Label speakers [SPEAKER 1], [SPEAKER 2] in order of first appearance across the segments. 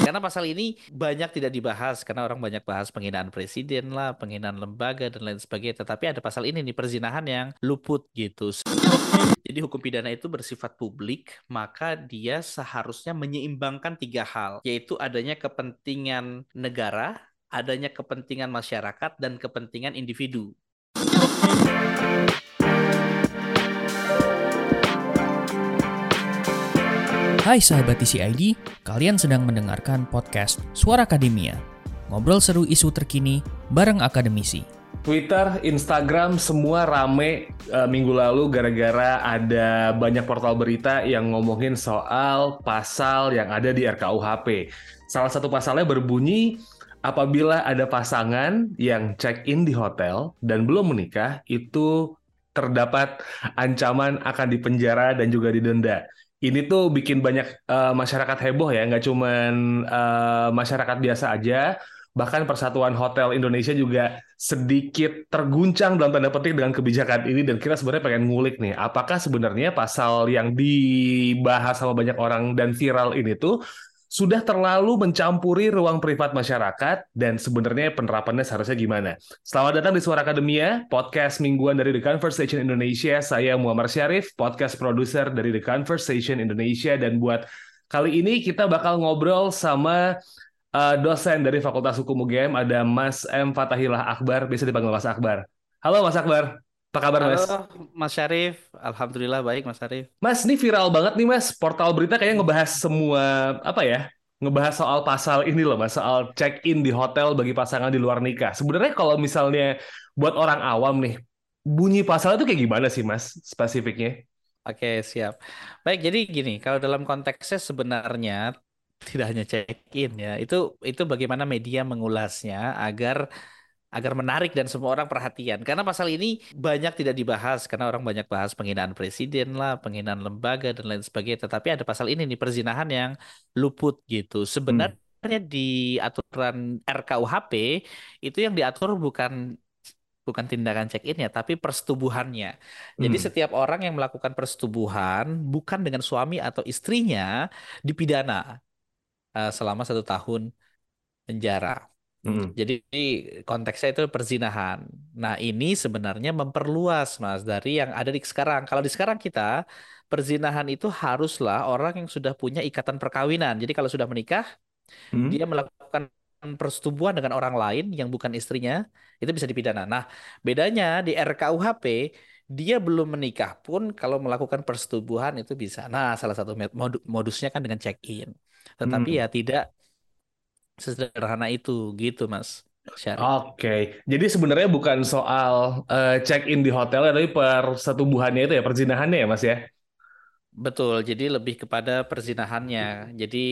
[SPEAKER 1] Karena pasal ini banyak tidak dibahas karena orang banyak bahas penghinaan presiden lah, penghinaan lembaga dan lain sebagainya. Tetapi ada pasal ini nih perzinahan yang luput gitu. Jadi hukum pidana itu bersifat publik, maka dia seharusnya menyeimbangkan tiga hal, yaitu adanya kepentingan negara, adanya kepentingan masyarakat, dan kepentingan individu.
[SPEAKER 2] Hai sahabat TCID, kalian sedang mendengarkan podcast Suara Akademia. Ngobrol seru isu terkini bareng akademisi.
[SPEAKER 3] Twitter, Instagram, semua rame uh, minggu lalu gara-gara ada banyak portal berita yang ngomongin soal pasal yang ada di RKUHP. Salah satu pasalnya berbunyi apabila ada pasangan yang check-in di hotel dan belum menikah, itu terdapat ancaman akan dipenjara dan juga didenda ini tuh bikin banyak uh, masyarakat heboh ya, nggak cuman uh, masyarakat biasa aja, bahkan Persatuan Hotel Indonesia juga sedikit terguncang dalam tanda petik dengan kebijakan ini dan kita sebenarnya pengen ngulik nih, apakah sebenarnya pasal yang dibahas sama banyak orang dan viral ini tuh sudah terlalu mencampuri ruang privat masyarakat dan sebenarnya penerapannya seharusnya gimana. Selamat datang di Suara Akademia, podcast mingguan dari The Conversation Indonesia. Saya Muhammad Syarif, podcast produser dari The Conversation Indonesia dan buat kali ini kita bakal ngobrol sama uh, dosen dari Fakultas Hukum UGM ada Mas M Fatahillah Akbar, bisa dipanggil Mas Akbar. Halo Mas Akbar. Apa kabar Mas?
[SPEAKER 1] Halo Mas Syarif, Alhamdulillah baik Mas Syarif.
[SPEAKER 3] Mas, ini viral banget nih Mas, portal berita kayaknya ngebahas semua, apa ya, ngebahas soal pasal ini loh Mas, soal check-in di hotel bagi pasangan di luar nikah. Sebenarnya kalau misalnya buat orang awam nih, bunyi pasal itu kayak gimana sih Mas, spesifiknya?
[SPEAKER 1] Oke, siap. Baik, jadi gini, kalau dalam konteksnya sebenarnya tidak hanya check-in ya, itu itu bagaimana media mengulasnya agar agar menarik dan semua orang perhatian. Karena pasal ini banyak tidak dibahas karena orang banyak bahas penghinaan presiden lah, penghinaan lembaga dan lain sebagainya. Tetapi ada pasal ini nih perzinahan yang luput gitu. Sebenarnya hmm. di aturan RKUHP itu yang diatur bukan bukan tindakan check-in ya, tapi persetubuhannya. Jadi hmm. setiap orang yang melakukan persetubuhan bukan dengan suami atau istrinya dipidana uh, selama satu tahun penjara. Hmm. Jadi konteksnya itu perzinahan. Nah ini sebenarnya memperluas mas dari yang ada di sekarang. Kalau di sekarang kita perzinahan itu haruslah orang yang sudah punya ikatan perkawinan. Jadi kalau sudah menikah, hmm. dia melakukan persetubuhan dengan orang lain yang bukan istrinya, itu bisa dipidana. Nah bedanya di RKUHP dia belum menikah pun kalau melakukan persetubuhan itu bisa. Nah salah satu modusnya kan dengan check-in. Tetapi hmm. ya tidak sesederhana itu gitu mas
[SPEAKER 3] Oke, okay. jadi sebenarnya bukan soal uh, check in di hotel, tapi persetubuhannya itu ya perzinahannya ya mas ya?
[SPEAKER 1] Betul, jadi lebih kepada perzinahannya. Jadi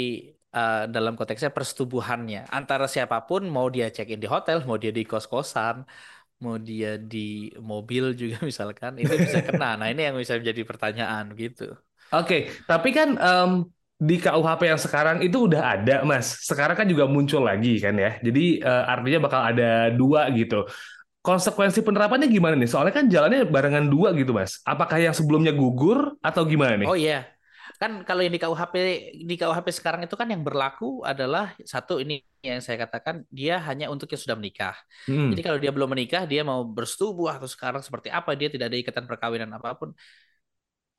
[SPEAKER 1] uh, dalam konteksnya persetubuhannya antara siapa pun mau dia check in di hotel, mau dia di kos kosan, mau dia di mobil juga misalkan itu bisa kena. nah ini yang bisa menjadi pertanyaan gitu.
[SPEAKER 3] Oke, okay. tapi kan um, di KUHP yang sekarang itu udah ada, Mas. Sekarang kan juga muncul lagi kan ya. Jadi uh, artinya bakal ada dua gitu. Konsekuensi penerapannya gimana nih? Soalnya kan jalannya barengan dua gitu, Mas. Apakah yang sebelumnya gugur atau gimana nih?
[SPEAKER 1] Oh iya. Kan kalau yang di KUHP di KUHP sekarang itu kan yang berlaku adalah satu ini yang saya katakan dia hanya untuk yang sudah menikah. Hmm. Jadi kalau dia belum menikah, dia mau bersetubuh atau sekarang seperti apa, dia tidak ada ikatan perkawinan apa pun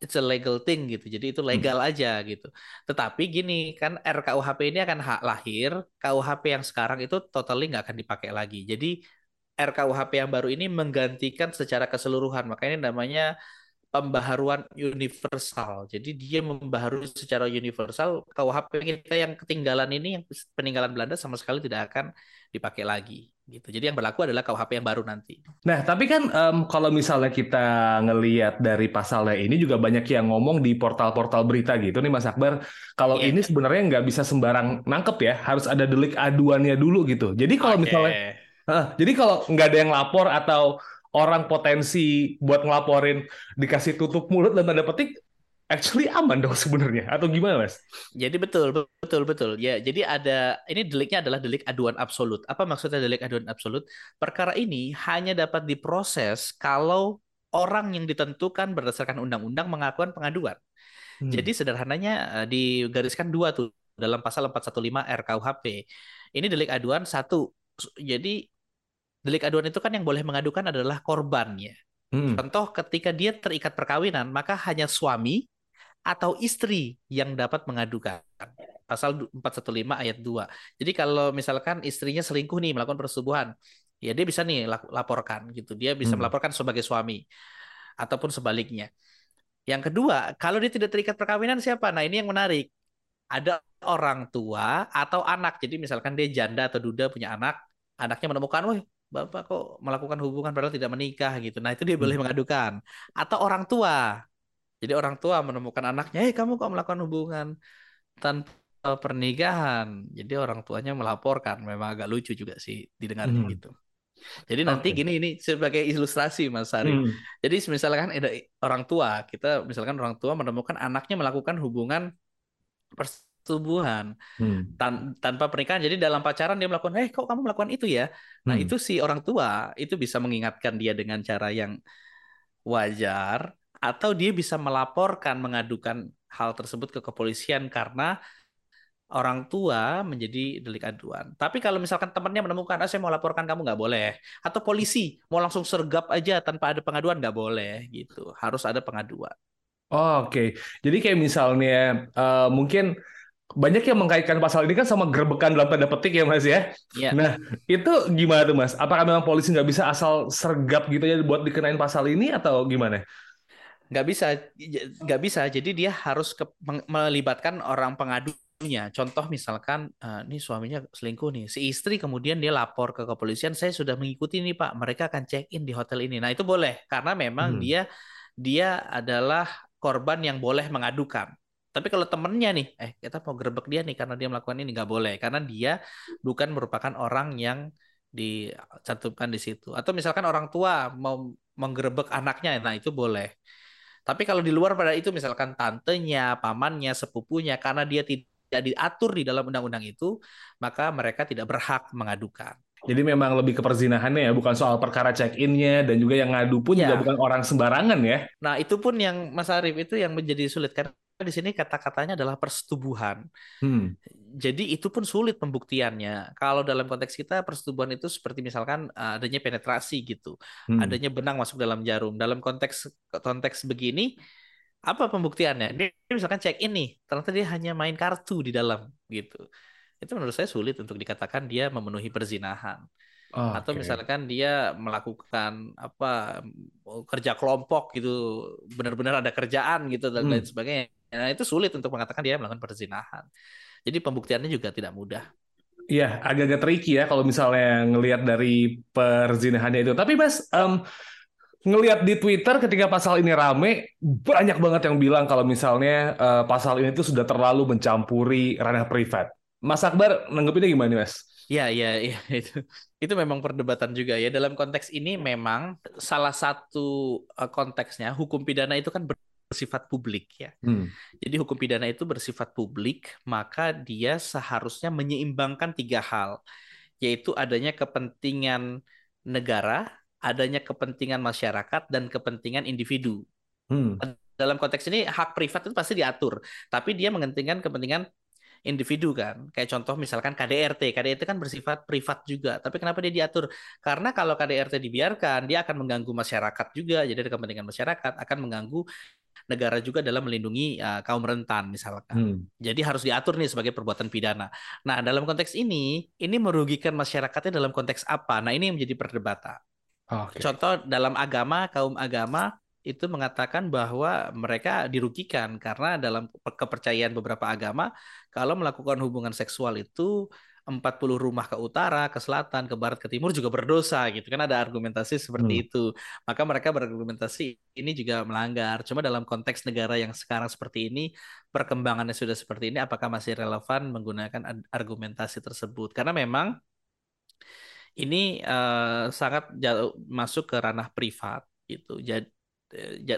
[SPEAKER 1] it's a legal thing gitu. Jadi itu hmm. legal hmm. aja gitu. Tetapi gini kan RKUHP ini akan hak lahir, KUHP yang sekarang itu totally nggak akan dipakai lagi. Jadi RKUHP yang baru ini menggantikan secara keseluruhan. Makanya namanya pembaharuan universal. Jadi dia membaharui secara universal KUHP kita yang ketinggalan ini yang peninggalan Belanda sama sekali tidak akan dipakai lagi gitu. Jadi yang berlaku adalah KUHP yang baru nanti.
[SPEAKER 3] Nah, tapi kan um, kalau misalnya kita ngelihat dari pasalnya ini juga banyak yang ngomong di portal-portal berita gitu nih Mas Akbar, kalau yeah. ini sebenarnya nggak bisa sembarang nangkep ya, harus ada delik aduannya dulu gitu. Jadi kalau okay. misalnya uh, jadi kalau nggak ada yang lapor atau orang potensi buat ngelaporin dikasih tutup mulut dan tanda petik actually aman dong sebenarnya atau gimana mas?
[SPEAKER 1] Jadi betul betul betul ya jadi ada ini deliknya adalah delik aduan absolut. Apa maksudnya delik aduan absolut? Perkara ini hanya dapat diproses kalau orang yang ditentukan berdasarkan undang-undang mengakukan pengaduan. Hmm. Jadi sederhananya eh, digariskan dua tuh dalam pasal 415 RKUHP. Ini delik aduan satu. Jadi delik aduan itu kan yang boleh mengadukan adalah korbannya.
[SPEAKER 3] Hmm.
[SPEAKER 1] Contoh ketika dia terikat perkawinan, maka hanya suami atau istri yang dapat mengadukan. Pasal 415 ayat 2. Jadi kalau misalkan istrinya selingkuh nih melakukan persetubuhan, ya dia bisa nih laporkan gitu. Dia bisa
[SPEAKER 3] Hmm.
[SPEAKER 1] melaporkan sebagai suami ataupun sebaliknya. Yang kedua, kalau dia tidak terikat perkawinan siapa? Nah, ini yang menarik. Ada orang tua atau anak. Jadi misalkan dia janda atau duda punya anak, anaknya menemukan, "Woi, Bapak kok melakukan hubungan padahal tidak menikah gitu." Nah, itu dia boleh
[SPEAKER 3] Hmm.
[SPEAKER 1] mengadukan. Atau orang tua. Jadi orang tua menemukan anaknya, "Eh, kamu kok melakukan hubungan tanpa pernikahan?" Jadi orang tuanya melaporkan. Memang agak lucu juga sih didengarnya
[SPEAKER 3] Hmm.
[SPEAKER 1] gitu. Jadi nanti gini ini sebagai ilustrasi Mas Sarif.
[SPEAKER 3] Hmm.
[SPEAKER 1] Jadi misalkan ada orang tua, kita misalkan orang tua menemukan anaknya melakukan hubungan persetubuhan
[SPEAKER 3] Hmm.
[SPEAKER 1] tan- tanpa pernikahan. Jadi dalam pacaran dia melakukan, "Eh, kok kamu melakukan itu ya?" Nah,
[SPEAKER 3] Hmm.
[SPEAKER 1] itu si orang tua itu bisa mengingatkan dia dengan cara yang wajar atau dia bisa melaporkan mengadukan hal tersebut ke kepolisian karena orang tua menjadi delik aduan. Tapi kalau misalkan temannya menemukan, ah saya mau laporkan kamu nggak boleh. Atau polisi mau langsung sergap aja tanpa ada pengaduan nggak boleh gitu. Harus ada pengaduan.
[SPEAKER 3] Oh, Oke, jadi kayak misalnya eh, mungkin banyak yang mengkaitkan pasal ini kan sama gerbekan dalam tanda petik ya Mas ya.
[SPEAKER 1] Iya.
[SPEAKER 3] Nah itu gimana tuh Mas? Apakah memang polisi nggak bisa asal sergap gitu ya buat dikenain pasal ini atau gimana?
[SPEAKER 1] Nggak bisa nggak bisa. Jadi dia harus ke, melibatkan orang pengadunya. Contoh misalkan ini suaminya selingkuh nih. Si istri kemudian dia lapor ke kepolisian saya sudah mengikuti nih pak. Mereka akan check in di hotel ini. Nah itu boleh karena memang
[SPEAKER 3] Hmm.
[SPEAKER 1] dia dia adalah korban yang boleh mengadukan. Tapi kalau temennya nih eh kita mau gerbek dia nih karena dia melakukan ini. Nggak boleh karena dia bukan merupakan orang yang dicantumkan di situ. Atau misalkan orang tua mau menggerebek anaknya nah itu boleh tapi kalau di luar pada itu misalkan tantenya, pamannya, sepupunya karena dia tidak diatur di dalam undang-undang itu, maka mereka tidak berhak mengadukan.
[SPEAKER 3] Jadi memang lebih ke perzinahannya ya, bukan soal perkara check-innya dan juga yang ngadu pun juga
[SPEAKER 1] Ya.
[SPEAKER 3] bukan orang sembarangan ya.
[SPEAKER 1] Nah, itu pun yang Mas Arief itu yang menjadi sulit karena di sini kata-katanya adalah persetubuhan.
[SPEAKER 3] Hmm.
[SPEAKER 1] Jadi itu pun sulit pembuktiannya. Kalau dalam konteks kita persetubuhan itu seperti misalkan uh, adanya penetrasi gitu,
[SPEAKER 3] Hmm.
[SPEAKER 1] adanya benang masuk dalam jarum. Dalam konteks konteks begini apa pembuktiannya? Dia misalkan check in nih, ternyata dia hanya main kartu di dalam gitu. Itu menurut saya sulit untuk dikatakan dia memenuhi perzinahan. Atau
[SPEAKER 3] Oke.
[SPEAKER 1] misalkan dia melakukan apa kerja kelompok gitu, benar-benar ada kerjaan gitu dan
[SPEAKER 3] Hmm.
[SPEAKER 1] lain sebagainya. Nah, itu sulit untuk mengatakan dia melakukan perzinahan. Jadi pembuktiannya juga tidak mudah.
[SPEAKER 3] Iya, agak-agak tricky ya kalau misalnya ngelihat dari perzinahannya itu. Tapi Mas, em, ngelihat di Twitter ketika pasal ini rame, banyak banget yang bilang kalau misalnya eh, pasal ini tuh sudah terlalu mencampuri ranah privat. Mas Akbar nanggepinnya gimana nih, Mas?
[SPEAKER 1] Ya, ya, ya itu itu memang perdebatan juga ya. Dalam konteks ini memang salah satu eh, konteksnya hukum pidana itu kan bersifat publik ya.
[SPEAKER 3] Hmm.
[SPEAKER 1] Jadi hukum pidana itu bersifat publik, maka dia seharusnya menyeimbangkan tiga hal, yaitu adanya kepentingan negara, adanya kepentingan masyarakat, dan kepentingan individu.
[SPEAKER 3] Hmm.
[SPEAKER 1] Dalam konteks ini hak privat itu pasti diatur, tapi dia mengentingkan kepentingan individu kan. Kayak contoh misalkan KDRT, KDRT kan bersifat privat juga, tapi kenapa dia diatur? Karena kalau KDRT dibiarkan, dia akan mengganggu masyarakat juga, jadi ada kepentingan masyarakat akan mengganggu negara juga dalam melindungi uh, kaum rentan misalkan.
[SPEAKER 3] Hmm.
[SPEAKER 1] Jadi harus diatur nih sebagai perbuatan pidana. Nah, dalam konteks ini, ini merugikan masyarakatnya dalam konteks apa? Nah, ini yang menjadi perdebatan.
[SPEAKER 3] Oke.
[SPEAKER 1] Contoh dalam agama, kaum agama itu mengatakan bahwa mereka dirugikan karena dalam kepercayaan beberapa agama kalau melakukan hubungan seksual itu 40 rumah ke utara, ke selatan, ke barat, ke timur juga berdosa gitu kan ada argumentasi seperti
[SPEAKER 3] Hmm.
[SPEAKER 1] itu. Maka mereka berargumentasi ini juga melanggar. Cuma dalam konteks negara yang sekarang seperti ini, perkembangannya sudah seperti ini apakah masih relevan menggunakan argumentasi tersebut? Karena memang ini eh, sangat jauh masuk ke ranah privat gitu. Jadi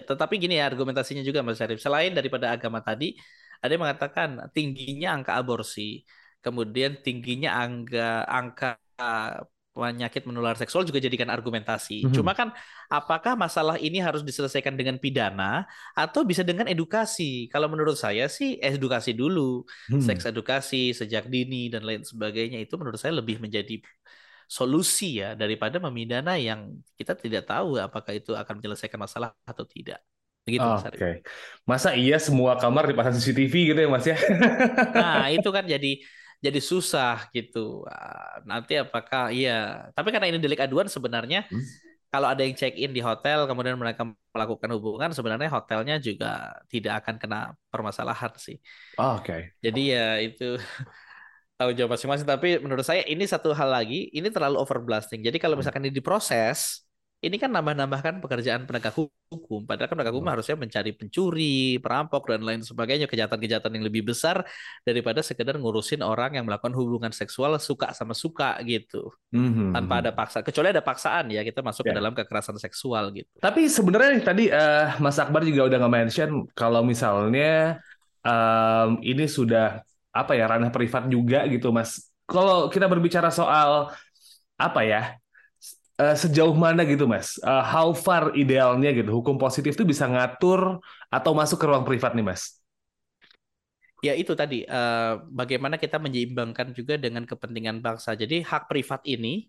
[SPEAKER 1] tetapi gini ya argumentasinya juga Mas Syarif. Selain daripada agama tadi, ada yang mengatakan tingginya angka aborsi, kemudian tingginya angka angka penyakit menular seksual juga jadikan argumentasi.
[SPEAKER 3] Mhm.
[SPEAKER 1] Cuma kan apakah masalah ini harus diselesaikan dengan pidana atau bisa dengan edukasi? Kalau menurut saya sih edukasi dulu,
[SPEAKER 3] Hmm.
[SPEAKER 1] seks edukasi sejak dini dan lain sebagainya itu menurut saya lebih menjadi solusi ya daripada memidana yang kita tidak tahu apakah itu akan menyelesaikan masalah atau tidak. Begitu Mas
[SPEAKER 3] Oke.
[SPEAKER 1] Arif.
[SPEAKER 3] Masa iya semua kamar dipasang CCTV gitu ya Mas ya?
[SPEAKER 1] Nah, itu kan jadi jadi susah gitu. Ah, Nanti apakah iya, tapi karena ini delik aduan sebenarnya
[SPEAKER 3] Hmm.
[SPEAKER 1] kalau ada yang check in di hotel kemudian mereka melakukan hubungan sebenarnya hotelnya juga tidak akan kena permasalahan sih.
[SPEAKER 3] Oke.
[SPEAKER 1] Jadi ya itu tahu jawab masing-masing tapi menurut saya ini satu hal lagi ini terlalu overblasting. Jadi kalau misalkan ini diproses ini kan nambah-nambahkan pekerjaan penegak hukum. Padahal kan penegak hukum harusnya mencari pencuri, perampok dan lain sebagainya, kejahatan-kejahatan yang lebih besar daripada sekedar ngurusin orang yang melakukan hubungan seksual suka sama suka gitu.
[SPEAKER 3] Mhm.
[SPEAKER 1] Tanpa ada paksa, kecuali ada paksaan ya kita masuk ke
[SPEAKER 3] Ya.
[SPEAKER 1] dalam kekerasan seksual gitu.
[SPEAKER 3] Tapi sebenarnya tadi eh, Mas Akbar juga udah nge-mention kalau misalnya em, ini sudah apa ya ranah privat juga gitu Mas. Kalau kita berbicara soal apa ya eh, sejauh mana gitu Mas, Eh, how far idealnya gitu hukum positif itu bisa ngatur atau masuk ke ruang privat nih Mas?
[SPEAKER 1] Ya itu tadi eh, bagaimana kita menyeimbangkan juga dengan kepentingan bangsa. Jadi hak privat ini,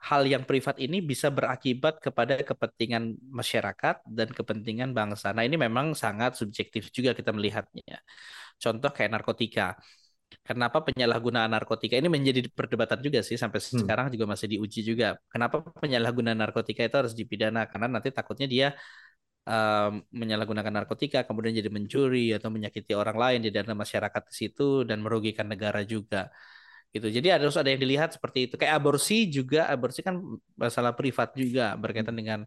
[SPEAKER 1] hal yang privat ini bisa berakibat kepada kepentingan masyarakat dan kepentingan bangsa. Nah ini memang sangat subjektif juga kita melihatnya. Contoh kayak narkotika. Kenapa penyalahgunaan narkotika ini menjadi perdebatan juga sih sampai
[SPEAKER 3] Hmm.
[SPEAKER 1] sekarang juga masih diuji juga. Kenapa penyalahgunaan narkotika itu harus dipidana? Karena nanti takutnya dia um, menyalahgunakan narkotika, kemudian jadi mencuri atau menyakiti orang lain di dalam masyarakat di situ dan merugikan negara juga. Gitu. Jadi harus ada yang dilihat seperti itu. Kayak aborsi juga, aborsi kan masalah privat juga berkaitan dengan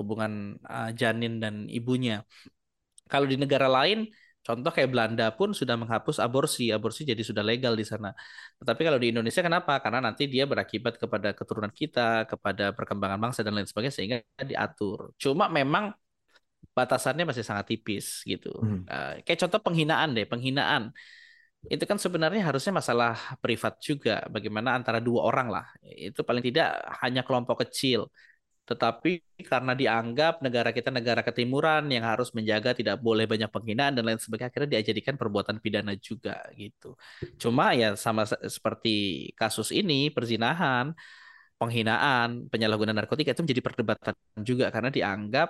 [SPEAKER 1] hubungan uh, janin dan ibunya. Kalau di negara lain, contoh kayak Belanda pun sudah menghapus aborsi, aborsi jadi sudah legal di sana. Tetapi kalau di Indonesia kenapa? Karena nanti dia berakibat kepada keturunan kita, kepada perkembangan bangsa dan lain sebagainya sehingga diatur. Cuma memang batasannya masih sangat tipis gitu.
[SPEAKER 3] Hmm.
[SPEAKER 1] Uh, kayak contoh penghinaan deh, penghinaan itu kan sebenarnya harusnya masalah privat juga. Bagaimana antara dua orang lah, itu paling tidak hanya kelompok kecil. Tetapi karena dianggap negara kita negara ketimuran yang harus menjaga tidak boleh banyak penghinaan dan lain sebagainya, akhirnya diajadikan perbuatan pidana juga gitu. Cuma ya sama se- seperti kasus ini perzinahan, penghinaan, penyalahgunaan narkotika itu menjadi perdebatan juga karena dianggap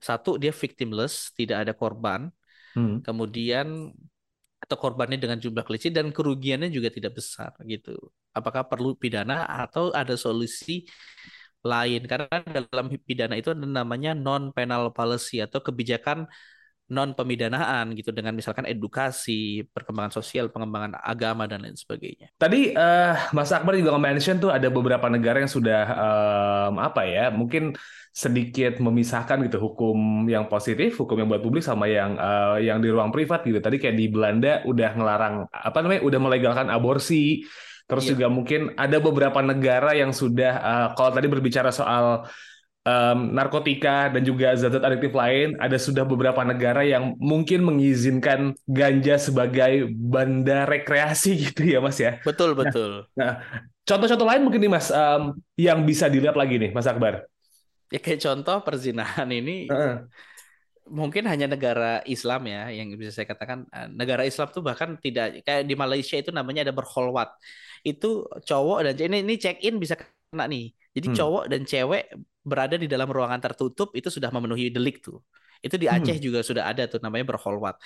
[SPEAKER 1] satu dia victimless, tidak ada korban,
[SPEAKER 3] Hmm.
[SPEAKER 1] kemudian atau korbannya dengan jumlah kecil dan kerugiannya juga tidak besar gitu. Apakah perlu pidana atau ada solusi lain? Karena dalam pidana itu ada namanya non penal policy atau kebijakan non pemidanaan gitu dengan misalkan edukasi, perkembangan sosial, pengembangan agama dan lain sebagainya.
[SPEAKER 3] Tadi eh, Mas Akbar juga nge-mention tuh ada beberapa negara yang sudah em, apa ya, mungkin sedikit memisahkan gitu hukum yang positif, hukum yang buat publik sama yang eh, yang di ruang privat gitu. Tadi kayak di Belanda udah ngelarang apa namanya, udah melegalkan aborsi. Terus
[SPEAKER 1] Iya.
[SPEAKER 3] juga mungkin ada beberapa negara yang sudah eh, kalau tadi berbicara soal em, narkotika dan juga zat-zat adiktif lain, ada sudah beberapa negara yang mungkin mengizinkan ganja sebagai benda rekreasi gitu ya, Mas ya.
[SPEAKER 1] Betul betul.
[SPEAKER 3] Contoh-contoh lain mungkin nih Mas em, yang bisa dilihat lagi nih Mas Akbar.
[SPEAKER 1] Ya kayak contoh perzinahan ini
[SPEAKER 3] Heeh.
[SPEAKER 1] Mungkin hanya negara Islam ya yang bisa saya katakan eh, negara Islam tuh bahkan tidak kayak di Malaysia itu namanya ada berkholwat itu cowok dan ini ini check in bisa kena nih jadi
[SPEAKER 3] Hmm.
[SPEAKER 1] cowok dan cewek berada di dalam ruangan tertutup itu sudah memenuhi delik tuh itu di Aceh
[SPEAKER 3] Hmm.
[SPEAKER 1] juga sudah ada tuh namanya berkholwat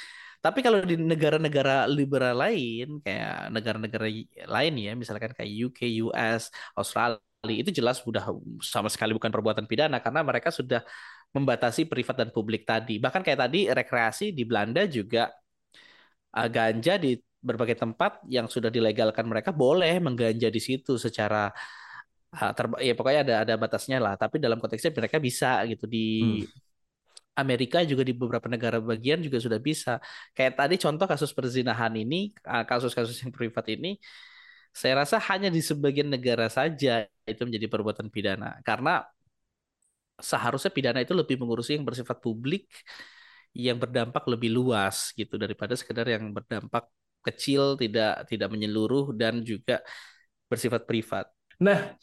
[SPEAKER 1] tapi kalau di negara-negara liberal lain kayak negara-negara lain ya misalkan kayak UK, US, Australia itu jelas sudah sama sekali bukan perbuatan pidana karena mereka sudah membatasi privat dan publik tadi. Bahkan kayak tadi rekreasi di Belanda juga uh, ganja di berbagai tempat yang sudah dilegalkan mereka boleh mengganja di situ secara uh, terba- ya pokoknya ada ada batasnya lah. Tapi dalam konteksnya mereka bisa gitu di Amerika juga di beberapa negara bagian juga sudah bisa. Kayak tadi contoh kasus perzinahan ini, uh, kasus-kasus yang privat ini, saya rasa hanya di sebagian negara saja itu menjadi perbuatan pidana. Karena seharusnya pidana itu lebih mengurusi yang bersifat publik yang berdampak lebih luas gitu daripada sekedar yang berdampak kecil tidak tidak menyeluruh dan juga bersifat privat.
[SPEAKER 3] Nah,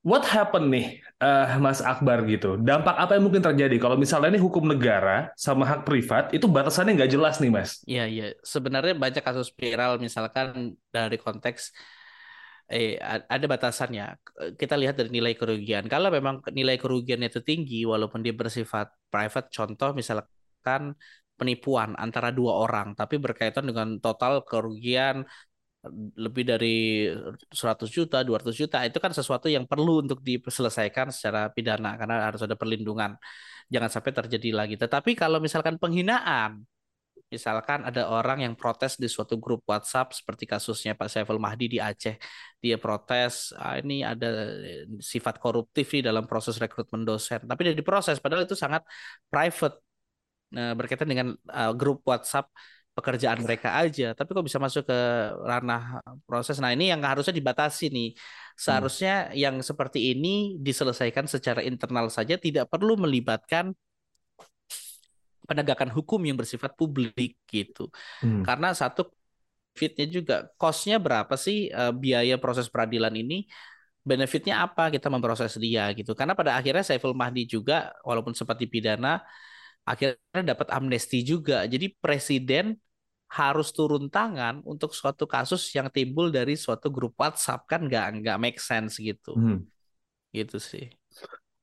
[SPEAKER 3] what happen nih, uh, Mas Akbar gitu? Dampak apa yang mungkin terjadi kalau misalnya ini hukum negara sama hak privat itu batasannya nggak jelas nih, Mas?
[SPEAKER 1] Iya, iya. Sebenarnya banyak kasus viral misalkan dari konteks eh ada batasannya. Kita lihat dari nilai kerugian. Kalau memang nilai kerugiannya itu tinggi, walaupun dia bersifat private, contoh misalkan penipuan antara dua orang, tapi berkaitan dengan total kerugian lebih dari 100 juta, 200 juta, itu kan sesuatu yang perlu untuk diselesaikan secara pidana karena harus ada perlindungan. Jangan sampai terjadi lagi. Tetapi kalau misalkan penghinaan, misalkan ada orang yang protes di suatu grup WhatsApp seperti kasusnya Pak Saiful Mahdi di Aceh, dia protes ah, ini ada sifat koruptif di dalam proses rekrutmen dosen, tapi dia diproses padahal itu sangat private nah, berkaitan dengan uh, grup WhatsApp pekerjaan mereka aja, tapi kok bisa masuk ke ranah proses. Nah, ini yang harusnya dibatasi nih. Seharusnya hmm. yang seperti ini diselesaikan secara internal saja, tidak perlu melibatkan penegakan hukum yang bersifat publik gitu. Hmm. Karena satu fitnya juga costnya berapa sih uh, biaya proses peradilan ini? Benefitnya apa kita memproses dia gitu? Karena pada akhirnya Saiful Mahdi juga walaupun sempat dipidana akhirnya dapat amnesti juga. Jadi presiden harus turun tangan untuk suatu kasus yang timbul dari suatu grup WhatsApp kan nggak nggak make sense gitu hmm. gitu sih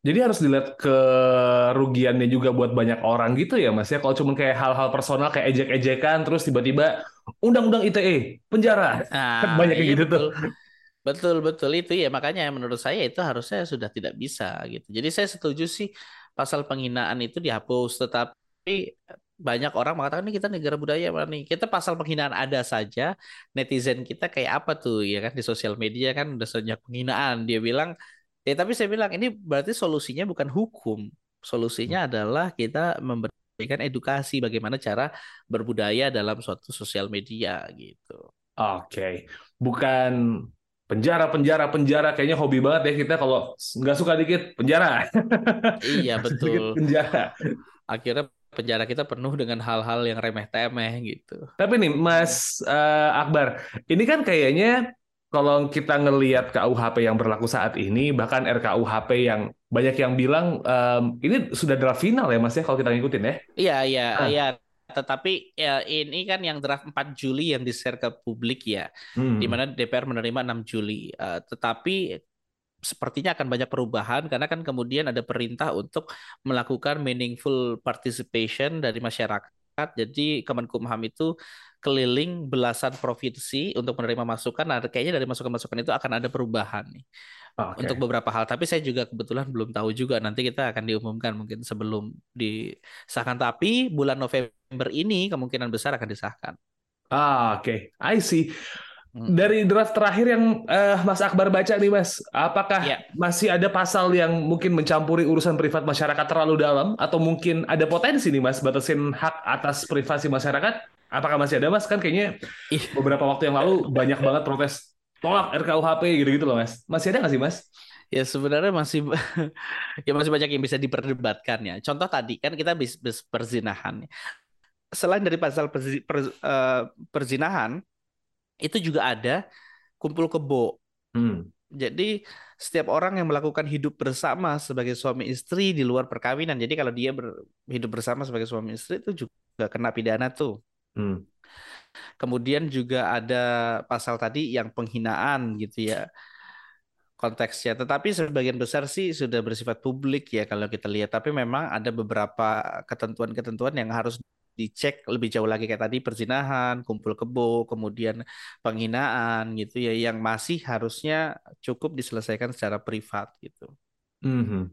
[SPEAKER 3] jadi harus dilihat kerugiannya juga buat banyak orang gitu ya mas ya. Kalau cuma kayak hal-hal personal kayak ejek-ejekan terus tiba-tiba undang-undang ITE penjara. Nah, banyak kayak iya, gitu betul. tuh.
[SPEAKER 1] betul. Betul itu ya makanya menurut saya itu harusnya sudah tidak bisa gitu. Jadi saya setuju sih pasal penghinaan itu dihapus tetapi banyak orang mengatakan ini kita negara budaya nih? Kita pasal penghinaan ada saja netizen kita kayak apa tuh ya kan di sosial media kan udah sejak penghinaan. Dia bilang ya tapi saya bilang ini berarti solusinya bukan hukum. Solusinya adalah kita memberikan edukasi bagaimana cara berbudaya dalam suatu sosial media gitu.
[SPEAKER 3] Oke. Okay. bukan penjara penjara penjara kayaknya hobi banget ya kita kalau nggak suka dikit penjara.
[SPEAKER 1] Iya betul.
[SPEAKER 3] penjara.
[SPEAKER 1] Akhirnya penjara kita penuh dengan hal-hal yang remeh-temeh gitu.
[SPEAKER 3] Tapi nih Mas uh, Akbar, ini kan kayaknya kalau kita ngelihat KUHP yang berlaku saat ini, bahkan RKUHP yang banyak yang bilang um, ini sudah draft final ya Mas ya kalau kita ngikutin ya?
[SPEAKER 1] Iya iya nah. iya. Tetapi ya ini kan yang draft 4 Juli yang di-share ke publik ya, hmm. di mana DPR menerima 6 Juli. Uh, tetapi sepertinya akan banyak perubahan karena kan kemudian ada perintah untuk melakukan meaningful participation dari masyarakat. Jadi Kemenkumham itu keliling belasan provinsi untuk menerima masukan. Nah, kayaknya dari masukan-masukan itu akan ada perubahan nih. Okay. Untuk beberapa hal, tapi saya juga kebetulan belum tahu juga. Nanti kita akan diumumkan mungkin sebelum disahkan. Tapi bulan November ini kemungkinan besar akan disahkan.
[SPEAKER 3] Ah, oke. Okay. I see. Hmm. Dari draft terakhir yang uh, Mas Akbar baca nih Mas, apakah ya. masih ada pasal yang mungkin mencampuri urusan privat masyarakat terlalu dalam atau mungkin ada potensi nih Mas batasin hak atas privasi masyarakat? Apakah masih ada Mas? Kan kayaknya beberapa waktu yang lalu banyak banget protes tolak RKUHP gitu-gitu loh Mas. Masih ada nggak sih Mas?
[SPEAKER 1] Ya sebenarnya masih ya masih banyak yang bisa diperdebatkan ya. Contoh tadi kan kita bis, bis perzinahan. Selain dari pasal perzi, per, uh, perzinahan, itu juga ada kumpul kebo. Hmm. Jadi setiap orang yang melakukan hidup bersama sebagai suami istri di luar perkawinan. Jadi kalau dia ber, hidup bersama sebagai suami istri itu juga kena pidana tuh. Hmm. Kemudian juga ada pasal tadi yang penghinaan gitu ya konteksnya. Tetapi sebagian besar sih sudah bersifat publik ya kalau kita lihat. Tapi memang ada beberapa ketentuan-ketentuan yang harus dicek lebih jauh lagi kayak tadi perzinahan, kumpul kebo, kemudian penghinaan gitu ya yang masih harusnya cukup diselesaikan secara privat gitu.
[SPEAKER 3] Mm -hmm.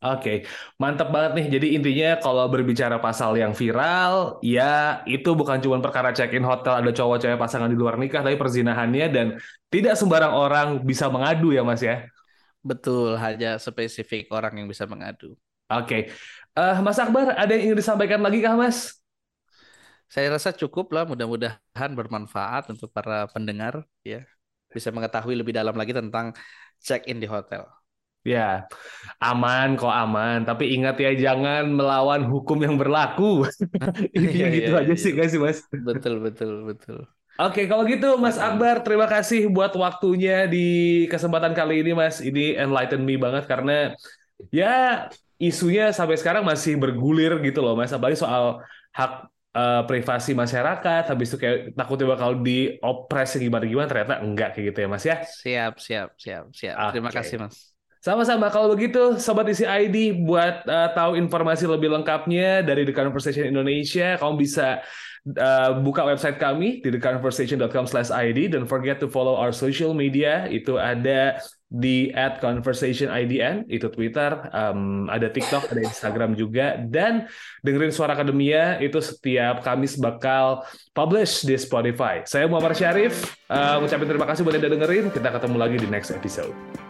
[SPEAKER 3] Oke, okay. mantap banget nih. Jadi intinya kalau berbicara pasal yang viral, ya itu bukan cuma perkara check-in hotel ada cowok-cewek pasangan di luar nikah, tapi perzinahannya dan tidak sembarang orang bisa mengadu ya Mas ya?
[SPEAKER 1] Betul, hanya spesifik orang yang bisa mengadu.
[SPEAKER 3] Oke, okay. uh, Mas Akbar, ada yang ingin disampaikan lagi kah Mas?
[SPEAKER 1] Saya rasa cukup lah, mudah-mudahan bermanfaat untuk para pendengar ya. Bisa mengetahui lebih dalam lagi tentang check-in di hotel.
[SPEAKER 3] Ya, aman kok aman. Tapi ingat ya jangan melawan hukum yang berlaku. Intinya iya, gitu iya, aja iya. sih, guys mas?
[SPEAKER 1] Betul betul betul.
[SPEAKER 3] Oke, kalau gitu Mas Akbar, terima kasih buat waktunya di kesempatan kali ini Mas. Ini enlighten me banget karena ya isunya sampai sekarang masih bergulir gitu loh Mas. Apalagi soal hak uh, privasi masyarakat, habis itu kayak takutnya bakal diopres gimana-gimana, ternyata enggak kayak gitu ya Mas ya.
[SPEAKER 1] Siap, siap, siap, siap. Okay. Terima kasih Mas.
[SPEAKER 3] Sama-sama. Kalau begitu, Sobat Isi ID, buat uh, tahu informasi lebih lengkapnya dari The Conversation Indonesia, kamu bisa uh, buka website kami di theconversation.com/id dan forget to follow our social media. Itu ada di at conversationidn itu Twitter um, ada TikTok ada Instagram juga. Dan dengerin suara akademia itu setiap Kamis bakal publish di Spotify. Saya Muhammad Syarif uh, ngucapin terima kasih buat yang udah dengerin. Kita ketemu lagi di next episode